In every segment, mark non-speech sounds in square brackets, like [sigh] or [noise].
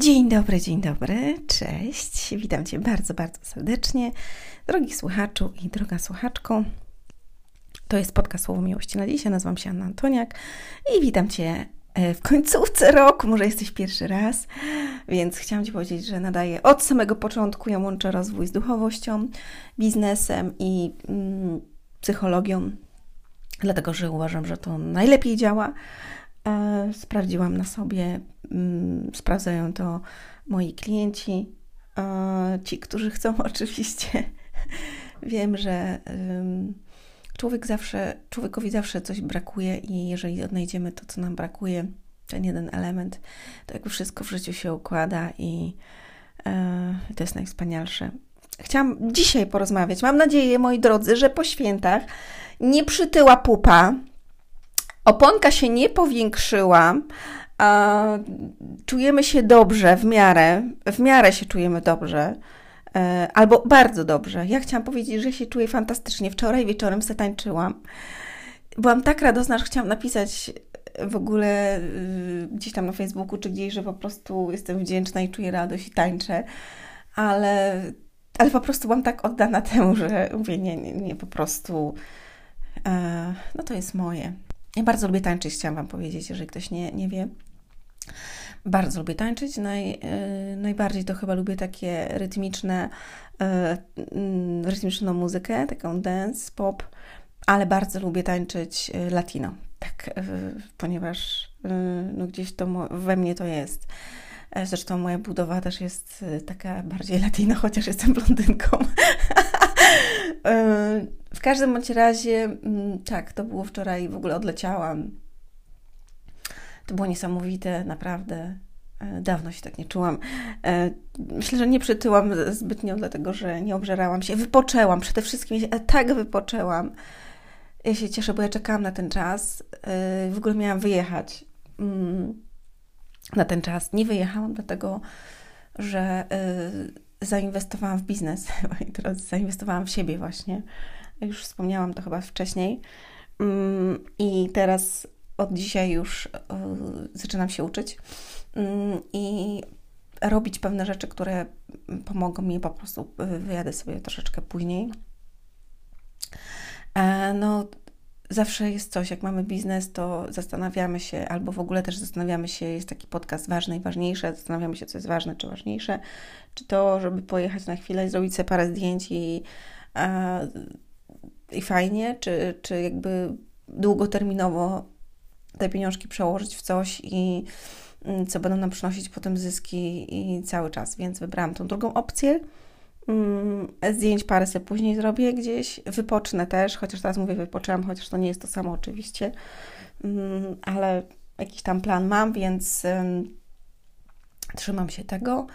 Dzień dobry, dzień dobry, cześć. Witam Cię bardzo, bardzo serdecznie. Drogi słuchaczu i droga słuchaczko. To jest podcast Słowo Miłości na dzisiaj. Nazywam się Anna Antoniak i witam Cię e, w końcówce roku. Może jesteś pierwszy raz, więc chciałam Ci powiedzieć, że nadaję od samego początku. Ja łączę rozwój z duchowością, biznesem i mm, psychologią, dlatego że uważam, że to najlepiej działa. E, sprawdziłam na sobie, mm, sprawdzają to moi klienci, e, ci, którzy chcą [laughs] oczywiście. Wiem, że człowiek zawsze, człowiekowi zawsze coś brakuje i jeżeli odnajdziemy to, co nam brakuje, ten jeden element, to jakby wszystko w życiu się układa i e, to jest najwspanialsze. Chciałam dzisiaj porozmawiać. Mam nadzieję, moi drodzy, że po świętach nie przytyła pupa, Oponka się nie powiększyła, a czujemy się dobrze w miarę, w miarę się czujemy dobrze, e, albo bardzo dobrze. Ja chciałam powiedzieć, że się czuję fantastycznie. Wczoraj wieczorem se tańczyłam. Byłam tak radosna, że chciałam napisać w ogóle y, gdzieś tam na Facebooku czy gdzieś, że po prostu jestem wdzięczna i czuję radość i tańczę, ale, ale po prostu byłam tak oddana temu, że mówię, nie, nie, nie po prostu e, no to jest moje. Ja bardzo lubię tańczyć, chciałam Wam powiedzieć, jeżeli ktoś nie, nie wie. Bardzo lubię tańczyć. Naj, yy, najbardziej to chyba lubię takie rytmiczne, yy, rytmiczną muzykę, taką dance, pop, ale bardzo lubię tańczyć y, latino. Tak, yy, ponieważ no gdzieś to we mnie to jest. E, zresztą moja budowa też jest y, taka bardziej latino, chociaż jestem blondynką. [laughs] E, w każdym bądź razie, mm, tak, to było wczoraj, w ogóle odleciałam. To było niesamowite, naprawdę. E, dawno się tak nie czułam. E, myślę, że nie przytyłam zbytnio, dlatego że nie obżerałam się. Wypoczęłam, przede wszystkim się tak wypoczęłam. Ja się cieszę, bo ja czekałam na ten czas. W ogóle miałam wyjechać mm, na ten czas. Nie wyjechałam, dlatego że zainwestowałam w biznes, [laughs] teraz zainwestowałam w siebie właśnie. Już wspomniałam to chyba wcześniej. Mm, I teraz od dzisiaj już e, zaczynam się uczyć mm, i robić pewne rzeczy, które pomogą mi po prostu. E, wyjadę sobie troszeczkę później. E, no, zawsze jest coś, jak mamy biznes, to zastanawiamy się, albo w ogóle też zastanawiamy się, jest taki podcast ważny i ważniejsze, zastanawiamy się, co jest ważne czy ważniejsze, czy to, żeby pojechać na chwilę i zrobić sobie parę zdjęć i, i fajnie, czy, czy jakby długoterminowo te pieniążki przełożyć w coś i mm, co będą nam przynosić potem zyski i cały czas, więc wybrałam tą drugą opcję. Mm, zdjęć parę sobie później zrobię gdzieś, wypocznę też, chociaż teraz mówię wypoczęłam, chociaż to nie jest to samo oczywiście, mm, ale jakiś tam plan mam, więc trzymam się tego.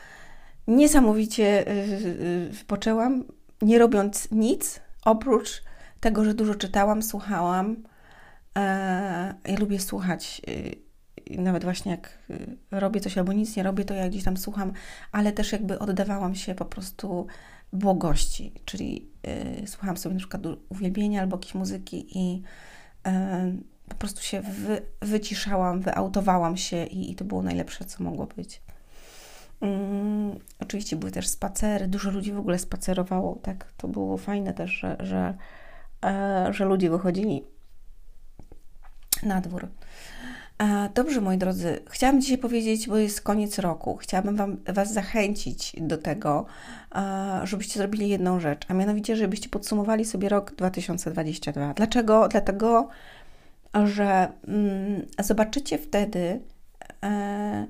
Niesamowicie y, y, y, wypoczęłam, nie robiąc nic, oprócz tego, że dużo czytałam, słuchałam. E, ja lubię słuchać, nawet właśnie jak robię coś albo nic nie robię, to ja gdzieś tam słucham, ale też jakby oddawałam się po prostu błogości, czyli słuchałam sobie na przykład uwielbienia albo jakiejś muzyki i e, po prostu się wy, wyciszałam, wyautowałam się i, i to było najlepsze, co mogło być. Um, oczywiście były też spacery, dużo ludzi w ogóle spacerowało, tak, to było fajne też, że, że, e, że ludzie wychodzili na dwór. Dobrze, moi drodzy, chciałabym dzisiaj powiedzieć, bo jest koniec roku, chciałabym wam, Was zachęcić do tego, żebyście zrobili jedną rzecz, a mianowicie, żebyście podsumowali sobie rok 2022. Dlaczego? Dlatego, że mm, zobaczycie wtedy, e,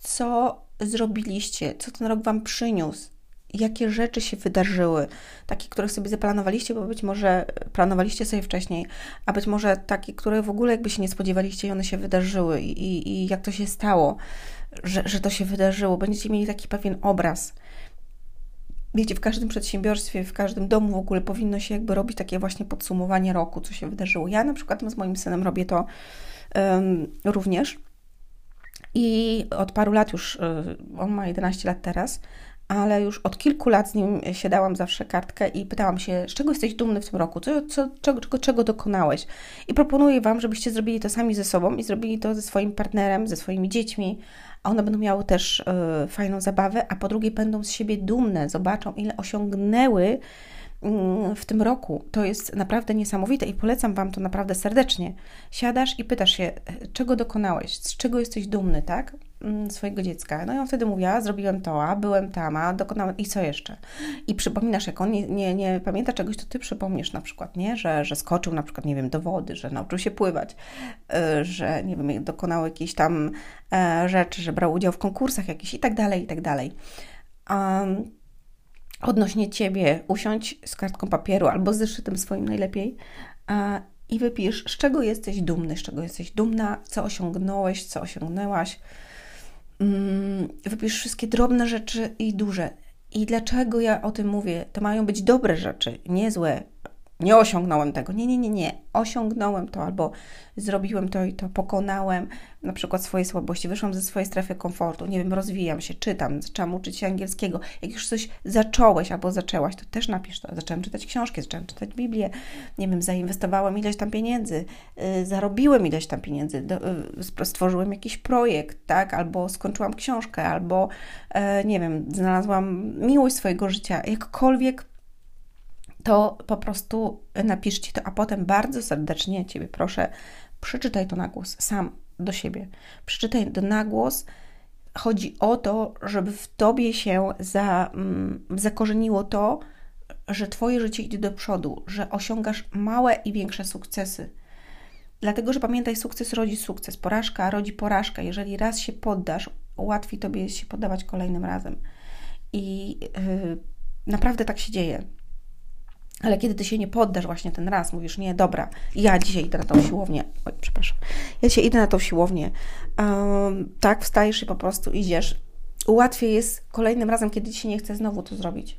co zrobiliście, co ten rok Wam przyniósł, jakie rzeczy się wydarzyły, takie, które sobie zaplanowaliście, bo być może planowaliście sobie wcześniej, a być może takie, które w ogóle jakby się nie spodziewaliście i one się wydarzyły i, i, jak to się stało, że, że to się wydarzyło. Będziecie mieli taki pewien obraz. Wiecie, w każdym przedsiębiorstwie, w każdym domu w ogóle powinno się jakby robić takie właśnie podsumowanie roku, co się wydarzyło. Ja na przykład z moim synem robię to um, również i od paru lat już, y, on ma 11 lat teraz, ale już od kilku lat z nim siadałam zawsze kartkę i pytałam się, z czego jesteś dumny w tym roku, co, co, czego, czego, czego dokonałeś. I proponuję Wam, żebyście zrobili to sami ze sobą i zrobili to ze swoim partnerem, ze swoimi dziećmi, a one będą miały też y, fajną zabawę, a po drugie będą z siebie dumne, zobaczą ile osiągnęły Mm, w tym roku. To jest naprawdę niesamowite i polecam Wam to naprawdę serdecznie. Siadasz i pytasz się, czego dokonałeś, z czego jesteś dumny, tak? Mm, swojego dziecka. No i on wtedy mówi, a zrobiłem to, a byłem tam, a dokonałem i co jeszcze? I przypominasz, jak on nie, nie, nie pamięta czegoś, to Ty przypomnisz na przykład, nie? Że, że skoczył na przykład, nie wiem, do wody, że nauczył się pływać, y, że, nie wiem, dokonał jakiejś tam e, rzeczy, że brał udział w konkursach jakichś i tak dalej, i tak dalej. Um, odnośnie ciebie usiądź z kartką papieru albo z zeszytem swoim najlepiej a, i wypisz, z czego jesteś dumny, z czego jesteś dumna, co osiągnąłeś, co osiągnęłaś. Mm, wypisz wszystkie drobne rzeczy i duże. I dlaczego ja o tym mówię? To mają być dobre rzeczy, nie złe, nie osiągnąłem tego. Nie, nie, nie, nie. Osiągnąłem to albo zrobiłem to i to, pokonałem na przykład swoje słabości, wyszłam ze swojej strefy komfortu, nie wiem, rozwijam się, czytam, zaczęłam uczyć się angielskiego. Jak już coś zacząłeś albo zaczęłaś, to też napisz to. Zacząłem czytać książki, zacząłem czytać Biblię, nie wiem, zainwestowałem ileś tam pieniędzy, yy, zarobiłem ileś tam pieniędzy, do, yy, stworzyłem jakiś projekt, tak, albo skończyłam książkę, albo yy, nie wiem, znalazłam miłość swojego życia, jakkolwiek to po prostu napiszcie to, a potem bardzo serdecznie Ciebie proszę, przeczytaj to na głos, sam do siebie. Przeczytaj to na głos. Chodzi o to, żeby w Tobie się za, mm, zakorzeniło to, że Twoje życie idzie do przodu, że osiągasz małe i większe sukcesy. Dlatego, że pamiętaj, sukces rodzi sukces, porażka rodzi porażkę. Jeżeli raz się poddasz, łatwiej Tobie się poddawać kolejnym razem. I yy, naprawdę tak się dzieje. Ale kiedy ty się nie poddasz właśnie ten raz, mówisz, nie, dobra, ja dzisiaj idę na tą siłownię, oj, przepraszam, ja dzisiaj idę na tą siłownię, um, tak, wstajesz i po prostu idziesz. Łatwiej jest kolejnym razem, kiedy ci się nie chce znowu to zrobić.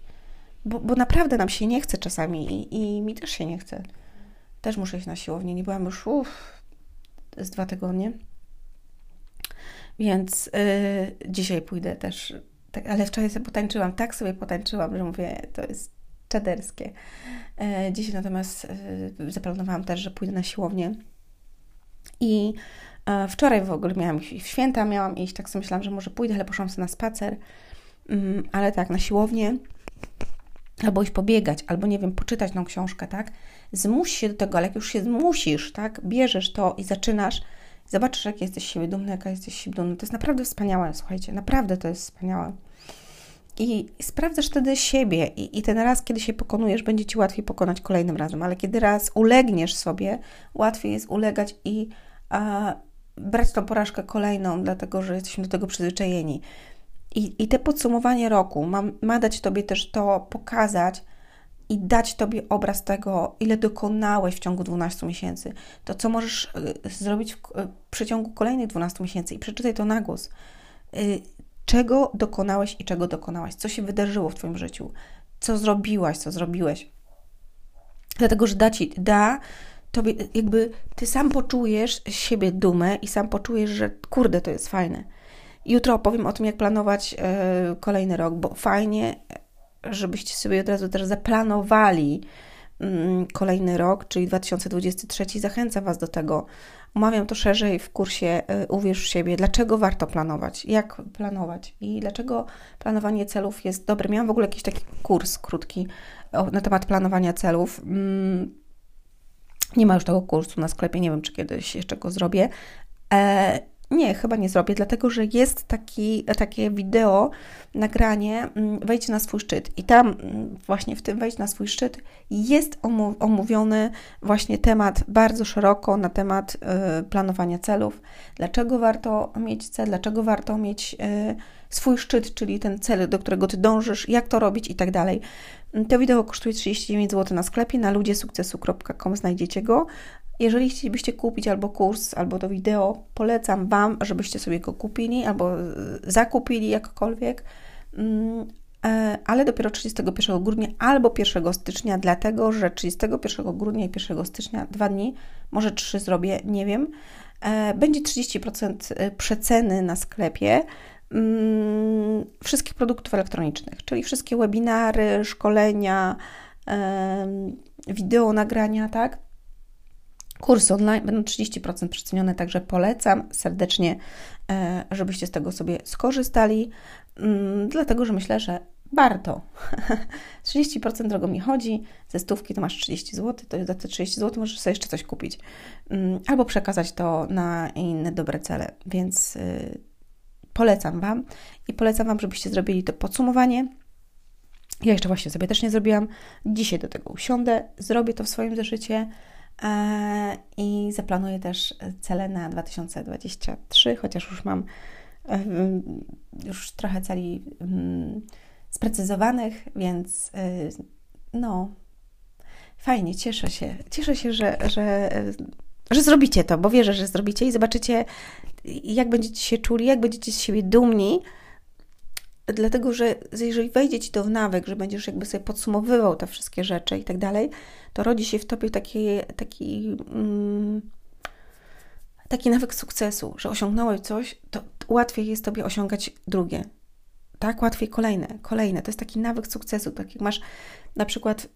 Bo, bo naprawdę nam się nie chce czasami i, i mi też się nie chce. Też muszę iść na siłownię, nie byłam już, uff, z dwa tygodnie. Więc yy, dzisiaj pójdę też, tak, ale wczoraj sobie potańczyłam, tak sobie potańczyłam, że mówię, to jest czaderskie. E, dzisiaj natomiast e, zaplanowałam też, że pójdę na siłownię. I e, wczoraj w ogóle miałam w święta, miałam iść, tak sobie myślałam, że może pójdę, ale poszłam sobie na spacer. Mm, ale tak, na siłownię albo iść pobiegać, albo nie wiem, poczytać tą książkę, tak? Zmuś się do tego, ale jak już się zmusisz, tak? Bierzesz to i zaczynasz, zobaczysz, jak jesteś siebie dumny, jaka jesteś siebie dumny. To jest naprawdę wspaniałe, słuchajcie, naprawdę to jest wspaniałe. I sprawdzasz wtedy siebie, i, i ten raz, kiedy się pokonujesz, będzie ci łatwiej pokonać kolejnym razem, ale kiedy raz ulegniesz sobie, łatwiej jest ulegać i a, brać tą porażkę kolejną, dlatego że jesteśmy do tego przyzwyczajeni. I, i te podsumowanie roku ma, ma dać Tobie też to pokazać i dać Tobie obraz tego, ile dokonałeś w ciągu 12 miesięcy. To, co możesz y, zrobić w, w przeciągu kolejnych 12 miesięcy i przeczytaj to na głos. Czego dokonałeś i czego dokonałaś, co się wydarzyło w Twoim życiu, co zrobiłaś, co zrobiłeś. Dlatego, że da Ci, da Tobie, jakby Ty sam poczujesz siebie dumę i sam poczujesz, że kurde, to jest fajne. Jutro opowiem o tym, jak planować e, kolejny rok, bo fajnie, żebyście sobie od razu też zaplanowali mm, kolejny rok, czyli 2023. Zachęcam Was do tego, Omawiam to szerzej w kursie y, Uwierz w siebie. Dlaczego warto planować? Jak planować? I dlaczego planowanie celów jest dobre? Miałam w ogóle jakiś taki kurs krótki na temat planowania celów. Mm, nie ma już tego kursu na sklepie, nie wiem, czy kiedyś jeszcze go zrobię. Nie, chyba nie zrobię, dlatego że jest taki, takie wideo, nagranie mm, Wejdź na swój szczyt. I tam mm, właśnie w tym Wejdź na swój szczyt jest omówiony właśnie temat bardzo szeroko na temat y, planowania celów. Dlaczego warto mieć cel, dlaczego warto mieć y, swój szczyt, czyli ten cel, do którego Ty dążysz, jak to robić i tak dalej. To wideo kosztuje 39 zł na sklepie, na ludziesukcesu.com znajdziecie go. Jeżeli chcielibyście kupić albo kurs, albo to wideo, polecam Wam, żebyście sobie go kupili albo e, zakupili jakkolwiek, mm, e, ale dopiero 31 grudnia albo 1 stycznia, dlatego że 31 grudnia i 1 stycznia, dwa dni, może trzy zrobię, nie wiem, e, będzie 30% przeceny na sklepie. Mm, wszystkich produktów elektronicznych, czyli wszystkie webinary, szkolenia, wideo nagrania, tak? Kursy online będą 30% przecenione, także polecam serdecznie, e, żebyście z tego sobie skorzystali, mm, dlatego że myślę, że warto. [laughs] 30% drogo mi chodzi, ze stówki to masz 30 zł, to za te 30 zł możesz sobie jeszcze coś kupić. Mm, albo przekazać to na inne dobre cele, więc y, polecam Wam i polecam Wam, żebyście zrobili to podsumowanie. Ja jeszcze właśnie sobie też nie zrobiłam. Dzisiaj do tego usiądę, zrobię to w swoim zeszycie i zaplanuję też cele na 2023, chociaż już mam e, już trochę celi mm, sprecyzowanych, więc y, no, fajnie, cieszę się. Cieszę się, że, że, że zrobicie to, bo wierzę, że zrobicie i zobaczycie, jak będziecie się czuli, jak będziecie z siebie dumni. Dlatego, że jeżeli wejdzie ci to w nawyk, że będziesz jakby sobie podsumowywał te wszystkie rzeczy i tak dalej, to rodzi się w tobie taki, taki, mm, taki nawyk sukcesu, że osiągnąłeś coś, to łatwiej jest tobie osiągać drugie tak? Łatwiej kolejne, kolejne. To jest taki nawyk sukcesu, tak jak masz na przykład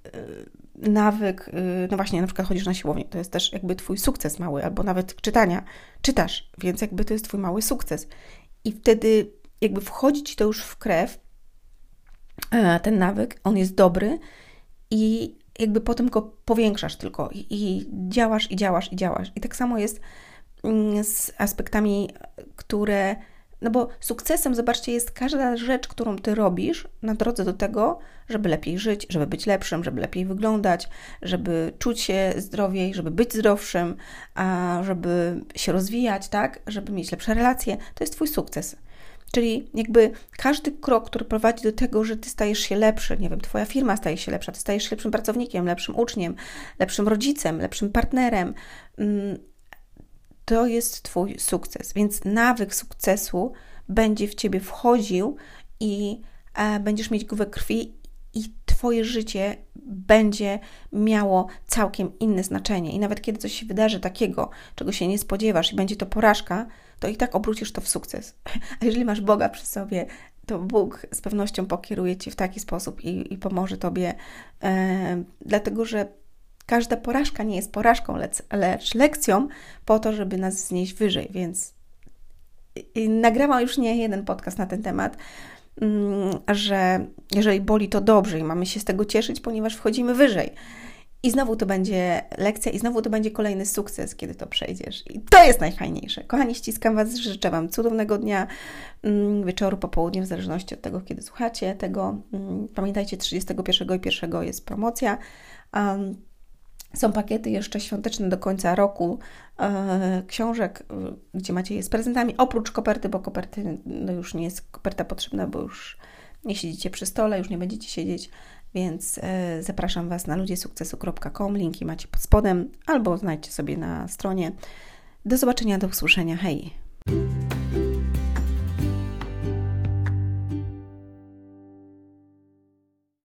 yy, nawyk, yy, no właśnie, na przykład chodzisz na siłownię, to jest też jakby twój sukces mały, albo nawet czytania. Czytasz, więc jakby to jest twój mały sukces. I wtedy jakby wchodzi ci to już w krew, yy, ten nawyk, on jest dobry i jakby potem go powiększasz tylko i, i działasz, i działasz, i działasz. I tak samo jest mm, z aspektami, które no bo sukcesem, zobaczcie, jest każda rzecz, którą ty robisz na drodze do tego, żeby lepiej żyć, żeby być lepszym, żeby lepiej wyglądać, żeby czuć się zdrowiej, żeby być zdrowszym, a żeby się rozwijać, tak, żeby mieć lepsze relacje. To jest twój sukces. Czyli jakby każdy krok, który prowadzi do tego, że ty stajesz się lepszy, nie wiem, twoja firma staje się lepsza, ty stajesz się lepszym pracownikiem, lepszym uczniem, lepszym rodzicem, lepszym partnerem, mm, to jest Twój sukces. Więc nawyk sukcesu będzie w Ciebie wchodził i e, będziesz mieć głowę krwi i Twoje życie będzie miało całkiem inne znaczenie. I nawet kiedy coś się wydarzy takiego, czego się nie spodziewasz i będzie to porażka, to i tak obrócisz to w sukces. [laughs] A jeżeli masz Boga przy sobie, to Bóg z pewnością pokieruje Ci w taki sposób i, i pomoże Tobie, e, dlatego że Każda porażka nie jest porażką, lecz, lecz lekcją po to, żeby nas znieść wyżej, więc nagrałam już nie jeden podcast na ten temat, że jeżeli boli, to dobrze i mamy się z tego cieszyć, ponieważ wchodzimy wyżej. I znowu to będzie lekcja, i znowu to będzie kolejny sukces, kiedy to przejdziesz. I to jest najfajniejsze. Kochani, ściskam Was, życzę Wam cudownego dnia, mm, wieczoru, popołudnia, w zależności od tego, kiedy słuchacie tego. Mm, pamiętajcie, 31 i 1 jest promocja. Są pakiety jeszcze świąteczne do końca roku e, książek, gdzie macie je z prezentami, oprócz koperty, bo koperty no już nie jest koperta potrzebna, bo już nie siedzicie przy stole, już nie będziecie siedzieć, więc e, zapraszam Was na ludziesukcesu.com, linki macie pod spodem albo znajdźcie sobie na stronie. Do zobaczenia, do usłyszenia, hej!